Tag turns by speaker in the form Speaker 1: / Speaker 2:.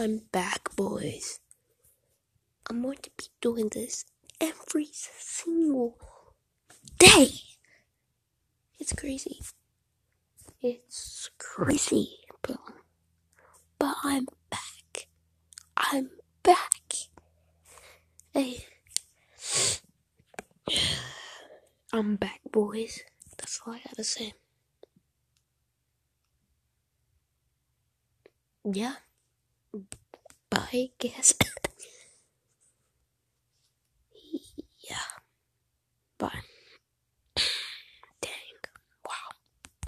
Speaker 1: I'm back, boys. I'm going to be doing this every single day. It's crazy. It's crazy, but, but I'm back. I'm back. Hey. I'm back, boys. That's all I gotta say. Yeah. Bye, guess.